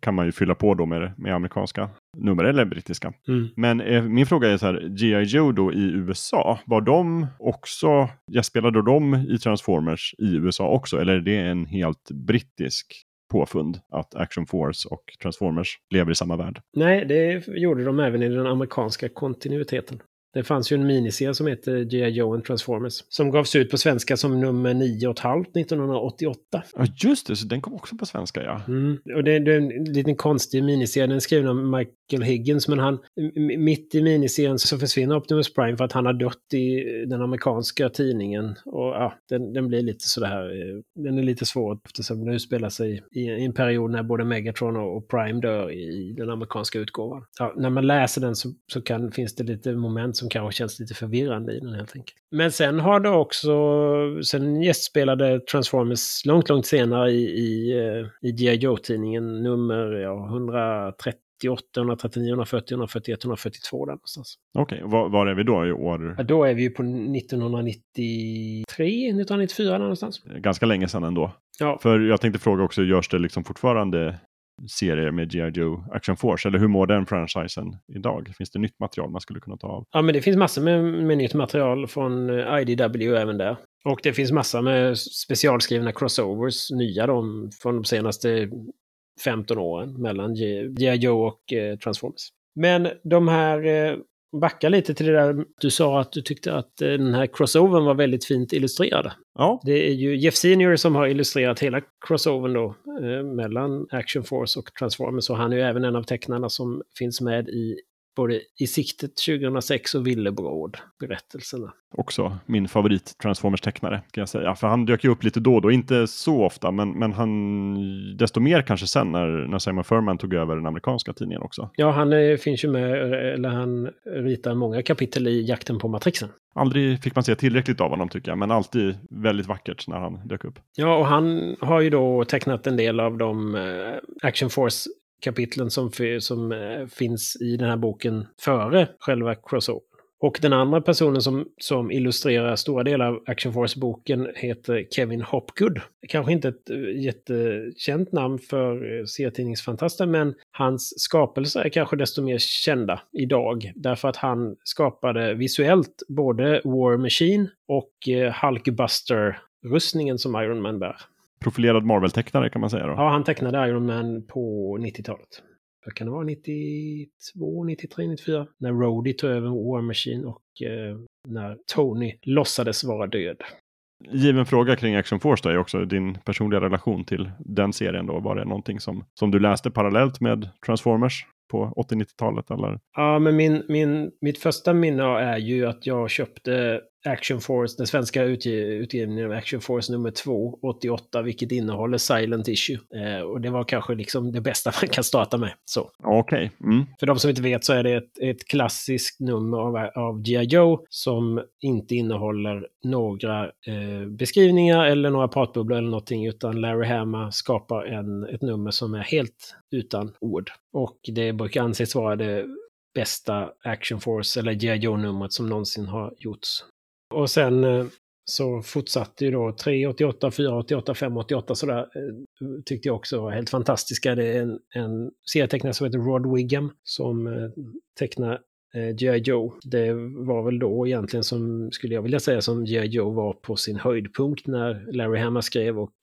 kan man ju fylla på då med, med amerikanska nummer eller brittiska. Mm. Men eh, min fråga är så här, G.I. Joe då i USA, var de också, gästspelade de i Transformers i USA också? Eller är det en helt brittisk påfund att Action Force och Transformers lever i samma värld. Nej, det gjorde de även i den amerikanska kontinuiteten. Det fanns ju en miniserie som heter G.I. Joe and Transformers. Som gavs ut på svenska som nummer 9,5 1988. Ja, just det. Så den kom också på svenska, ja. Mm. Och det, det, är en liten konstig miniserie. Den är skriven av Michael Higgins, men han, mitt i miniserien så försvinner Optimus Prime för att han har dött i den amerikanska tidningen. Och ja, den, den blir lite sådär, eh, den är lite svår eftersom den utspelar sig i, i en period när både Megatron och Prime dör i den amerikanska utgåvan. Ja, när man läser den så, så kan, finns det lite moment som kanske känns lite förvirrande i den helt enkelt. Men sen har det också, sen gästspelade Transformers långt, långt senare i, i, eh, i G.I. Joe-tidningen nummer ja, 130 139, 140, 141, 142 där någonstans. Okej, okay. var, var, är vi då i år? Ja, då är vi ju på 1993, 1994 någonstans. Ganska länge sedan ändå. Ja. För jag tänkte fråga också, görs det liksom fortfarande serier med G.I. Joe Action Force? Eller hur mår den franchisen idag? Finns det nytt material man skulle kunna ta av? Ja, men det finns massor med, med nytt material från eh, IDW även där. Och det finns massor med specialskrivna crossovers, nya de från de senaste 15 åren mellan G.I. Joe och eh, Transformers. Men de här eh, backa lite till det där du sa att du tyckte att eh, den här crossovern var väldigt fint illustrerad. Ja. Det är ju Jeff Senior som har illustrerat hela crossovern då eh, mellan Action Force och Transformers och han är ju även en av tecknarna som finns med i både I siktet 2006 och Villebråd, berättelserna. Också min favorit Transformers-tecknare, kan jag säga. För han dök ju upp lite då och då, inte så ofta, men, men han, desto mer kanske sen när, när Simon Furman tog över den amerikanska tidningen också. Ja, han är, finns ju med, eller han ritar många kapitel i Jakten på Matrixen. Aldrig fick man se tillräckligt av honom tycker jag, men alltid väldigt vackert när han dök upp. Ja, och han har ju då tecknat en del av de eh, Action Force kapitlen som, som eh, finns i den här boken före själva crossover. Och den andra personen som, som illustrerar stora delar av Action Force-boken heter Kevin Hopgood. Kanske inte ett eh, jättekänt namn för eh, serietidningsfantasten, serietidningsfantaster, men hans skapelser är kanske desto mer kända idag. Därför att han skapade visuellt både War Machine och Hulkbuster-rustningen som Iron Man bär profilerad Marvel-tecknare kan man säga då. Ja, han tecknade Iron Man på 90-talet. Vad kan det vara? 92, 93, 94? När Rhodey tog över War Machine och eh, när Tony låtsades vara död. Given fråga kring Action Force då är också din personliga relation till den serien då. Var det någonting som, som du läste parallellt med Transformers? på 80-90-talet? Eller? Ja, men min, min, mitt första minne är ju att jag köpte Action Force, den svenska utgivningen av Action Force nummer 2, 88, vilket innehåller Silent Issue. Eh, och det var kanske liksom det bästa man kan starta med. Okej. Mm. För de som inte vet så är det ett, ett klassiskt nummer av, av G.I. Joe som inte innehåller några eh, beskrivningar eller några pratbubblor eller någonting, utan Larry Hama skapar en, ett nummer som är helt utan ord. Och det brukar anses vara det bästa Action Force eller G.I. Joe-numret som någonsin har gjorts. Och sen eh, så fortsatte ju då 388, 488, 588 sådär. Eh, tyckte jag också var helt fantastiska. Det är en, en serietecknare som heter Rod Wiggum som eh, tecknar G.I. Joe. Det var väl då egentligen som, skulle jag vilja säga, som G.I. Joe var på sin höjdpunkt när Larry Hama skrev och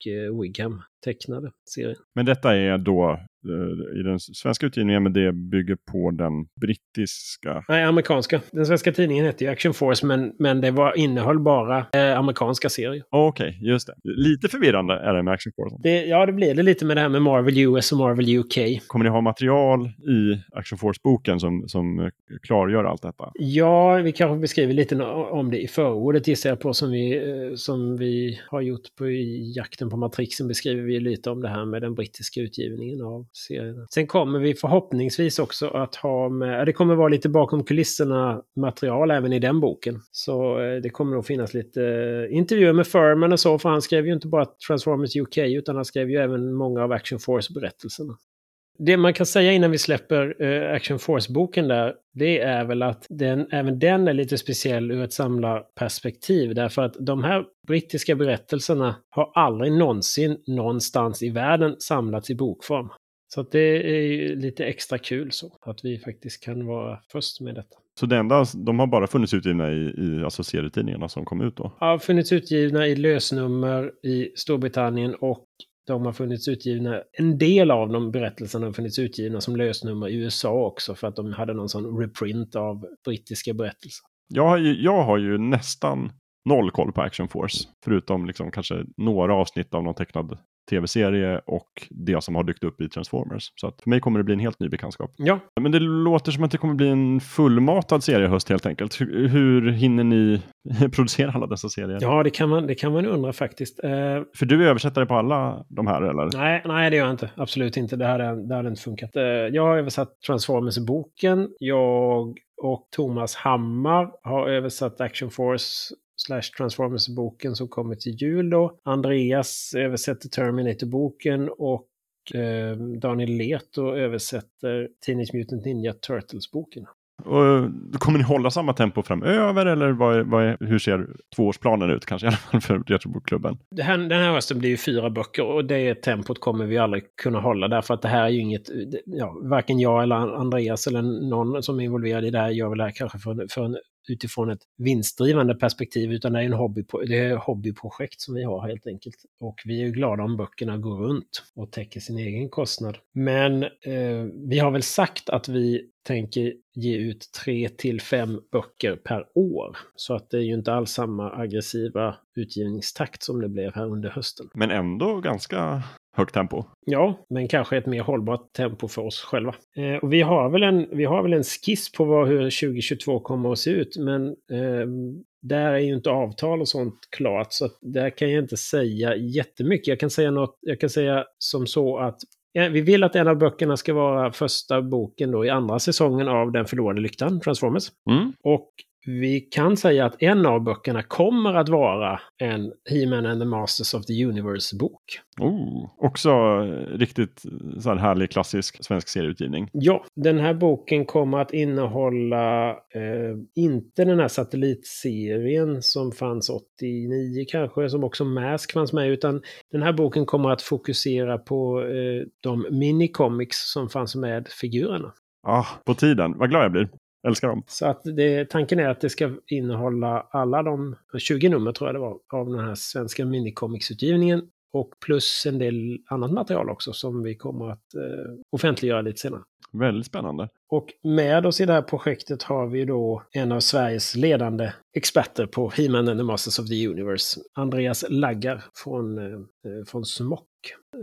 Wiggum tecknade serien. Men detta är då eh, i den svenska utgivningen, men det bygger på den brittiska. Nej, amerikanska. Den svenska tidningen hette ju Action Force, men, men det var, innehöll bara eh, amerikanska serier. Okej, just det. Lite förvirrande är det med Action Force. Det, ja, det blir det lite med det här med Marvel US och Marvel UK. Kommer ni ha material i Action Force-boken som, som eh, klargör allt detta? Ja, vi kanske beskriver lite om det i förordet gissar jag på som vi, eh, som vi har gjort på i jakten på Matrixen beskriver vi lite om det här med den brittiska utgivningen av serien. Sen kommer vi förhoppningsvis också att ha med, det kommer vara lite bakom kulisserna material även i den boken. Så eh, det kommer nog finnas lite eh, intervjuer med Furman och så, för han skrev ju inte bara Transformers UK utan han skrev ju även många av Action Force-berättelserna. Det man kan säga innan vi släpper eh, Action Force-boken där, det är väl att den, även den är lite speciell ur ett samlarperspektiv. Därför att de här brittiska berättelserna har aldrig någonsin någonstans i världen samlats i bokform. Så att det är ju lite extra kul så, att vi faktiskt kan vara först med detta. Så det enda, de har bara funnits utgivna i, i alltså serietidningarna som kom ut då? Har funnits utgivna i lösnummer i Storbritannien och de har funnits utgivna, en del av de berättelserna har funnits utgivna som lösnummer i USA också för att de hade någon sån reprint av brittiska berättelser. Jag har ju, jag har ju nästan noll koll på Action Force. Förutom liksom kanske några avsnitt av någon tecknad tv-serie och det som har dykt upp i Transformers. Så att för mig kommer det bli en helt ny bekantskap. Ja, Men det låter som att det kommer bli en fullmatad seriehöst helt enkelt. Hur, hur hinner ni producera alla dessa serier? ja det, kan man, det kan man undra faktiskt. Eh, För du är översättare på alla de här eller? nej, nej, det gör jag inte. Absolut inte. Det det hade inte funkat. Eh, jag har översatt Transformers-boken. Jag och Thomas Hammar har översatt Action Force slash Transformers-boken som kommer till jul då. Andreas översätter Terminator-boken och eh, Daniel Leto översätter Teenage Mutant Ninja Turtles-boken. Och, kommer ni hålla samma tempo framöver eller vad vad är, hur ser tvåårsplanen ut kanske i alla fall för Retrobokklubben? Här, den här hösten blir ju fyra böcker och det tempot kommer vi aldrig kunna hålla därför att det här är ju inget, ja, varken jag eller Andreas eller någon som är involverad i det här gör väl det här kanske för, för en, utifrån ett vinstdrivande perspektiv utan det är en hobby, det är ett hobbyprojekt som vi har helt enkelt. Och vi är ju glada om böckerna går runt och täcker sin egen kostnad. Men eh, vi har väl sagt att vi tänker ge ut tre till fem böcker per år. Så att det är ju inte alls samma aggressiva utgivningstakt som det blev här under hösten. Men ändå ganska högt tempo. Ja, men kanske ett mer hållbart tempo för oss själva. Eh, och vi har väl en, vi har väl en skiss på vad, hur 2022 kommer att se ut, men eh, där är ju inte avtal och sånt klart, så där kan jag inte säga jättemycket. Jag kan säga något, jag kan säga som så att ja, vi vill att en av böckerna ska vara första boken då i andra säsongen av Den förlorade lyktan, Transformers. Mm. Och vi kan säga att en av böckerna kommer att vara en He-Man and the Masters of the Universe-bok. Oh, också eh, riktigt så här härlig klassisk svensk serieutgivning. Ja, den här boken kommer att innehålla eh, inte den här satellitserien som fanns 89 kanske, som också Mask fanns med, utan den här boken kommer att fokusera på eh, de minicomics som fanns med figurerna. Ah, på tiden, vad glad jag blir. Älskar dem. Så att det, tanken är att det ska innehålla alla de 20 nummer tror jag det var av den här svenska minicomicsutgivningen. Och plus en del annat material också som vi kommer att eh, offentliggöra lite senare. Väldigt spännande. Och med oss i det här projektet har vi då en av Sveriges ledande experter på He-Man and the Masters of the Universe, Andreas Laggar från, eh, från Smock,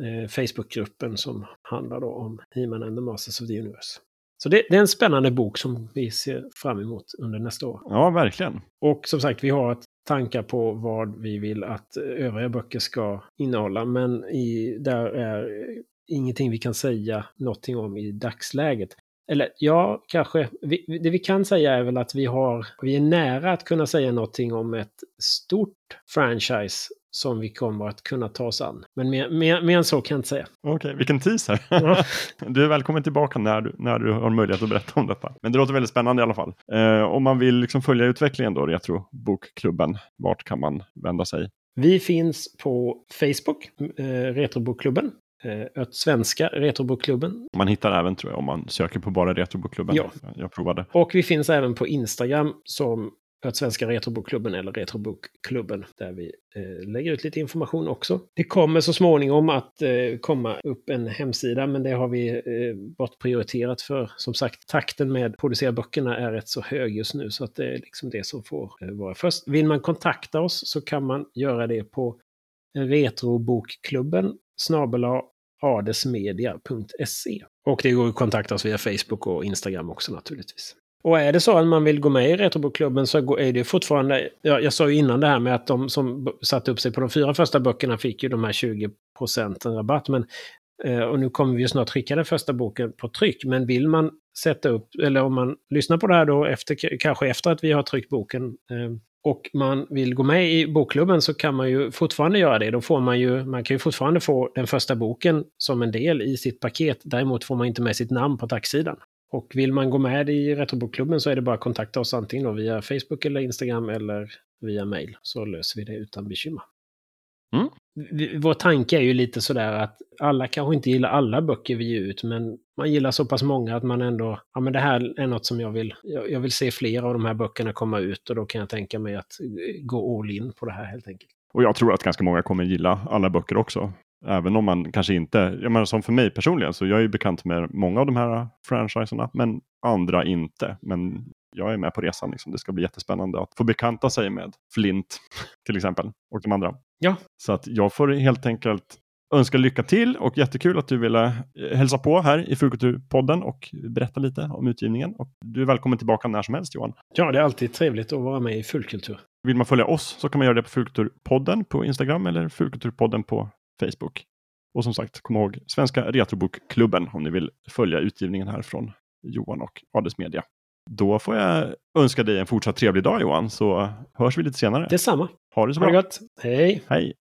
eh, Facebookgruppen som handlar då om He-Man and the Masters of the Universe. Så det, det är en spännande bok som vi ser fram emot under nästa år. Ja, verkligen. Och som sagt, vi har ett tankar på vad vi vill att övriga böcker ska innehålla. Men i, där är ingenting vi kan säga någonting om i dagsläget. Eller ja, kanske. Vi, det vi kan säga är väl att vi, har, vi är nära att kunna säga någonting om ett stort franchise som vi kommer att kunna ta oss an. Men mer, mer, mer än så kan jag inte säga. Okej, okay, vilken teaser. Ja. du är välkommen tillbaka när du, när du har möjlighet att berätta om detta. Men det låter väldigt spännande i alla fall. Eh, om man vill liksom följa utvecklingen då, Retrobokklubben, vart kan man vända sig? Vi finns på Facebook, eh, Retrobokklubben. Eh, svenska Retrobokklubben. Man hittar även tror jag om man söker på bara Retrobokklubben. Ja. Jag provade. Och vi finns även på Instagram som för att Svenska Retrobokklubben eller Retrobokklubben där vi eh, lägger ut lite information också. Det kommer så småningom att eh, komma upp en hemsida men det har vi eh, bortprioriterat för som sagt takten med producera böckerna är rätt så hög just nu så att det är liksom det som får eh, vara först. Vill man kontakta oss så kan man göra det på Retrobokklubben snabela adesmedia.se. Och det går att kontakta oss via Facebook och Instagram också naturligtvis. Och är det så att man vill gå med i Retrobokklubben så är det fortfarande... Jag, jag sa ju innan det här med att de som satte upp sig på de fyra första böckerna fick ju de här 20 procenten rabatt. Men, eh, och nu kommer vi ju snart skicka den första boken på tryck. Men vill man sätta upp, eller om man lyssnar på det här då efter, kanske efter att vi har tryckt boken eh, och man vill gå med i bokklubben så kan man ju fortfarande göra det. Då får man ju, man kan ju fortfarande få den första boken som en del i sitt paket. Däremot får man inte med sitt namn på tacksidan. Och vill man gå med i Retrobokklubben så är det bara att kontakta oss antingen via Facebook eller Instagram eller via mail. Så löser vi det utan bekymmer. Mm. Vår tanke är ju lite sådär att alla kanske inte gillar alla böcker vi ger ut, men man gillar så pass många att man ändå, ja men det här är något som jag vill, jag vill se fler av de här böckerna komma ut och då kan jag tänka mig att gå all in på det här helt enkelt. Och jag tror att ganska många kommer gilla alla böcker också. Även om man kanske inte, jag menar som för mig personligen, så jag är ju bekant med många av de här franchiserna, men andra inte. Men jag är med på resan. Liksom. Det ska bli jättespännande att få bekanta sig med Flint till exempel och de andra. Ja. Så att jag får helt enkelt önska lycka till och jättekul att du ville hälsa på här i Fulkulturpodden och berätta lite om utgivningen. Och du är välkommen tillbaka när som helst Johan. Ja, det är alltid trevligt att vara med i Fulkultur. Vill man följa oss så kan man göra det på Fulkulturpodden på Instagram eller Fulkulturpodden på Facebook. Och som sagt, kom ihåg Svenska Retrobokklubben om ni vill följa utgivningen här från Johan och Adelsmedia. Då får jag önska dig en fortsatt trevlig dag Johan, så hörs vi lite senare. Detsamma. Ha det så bra. Ha det gott. Hej. Hej.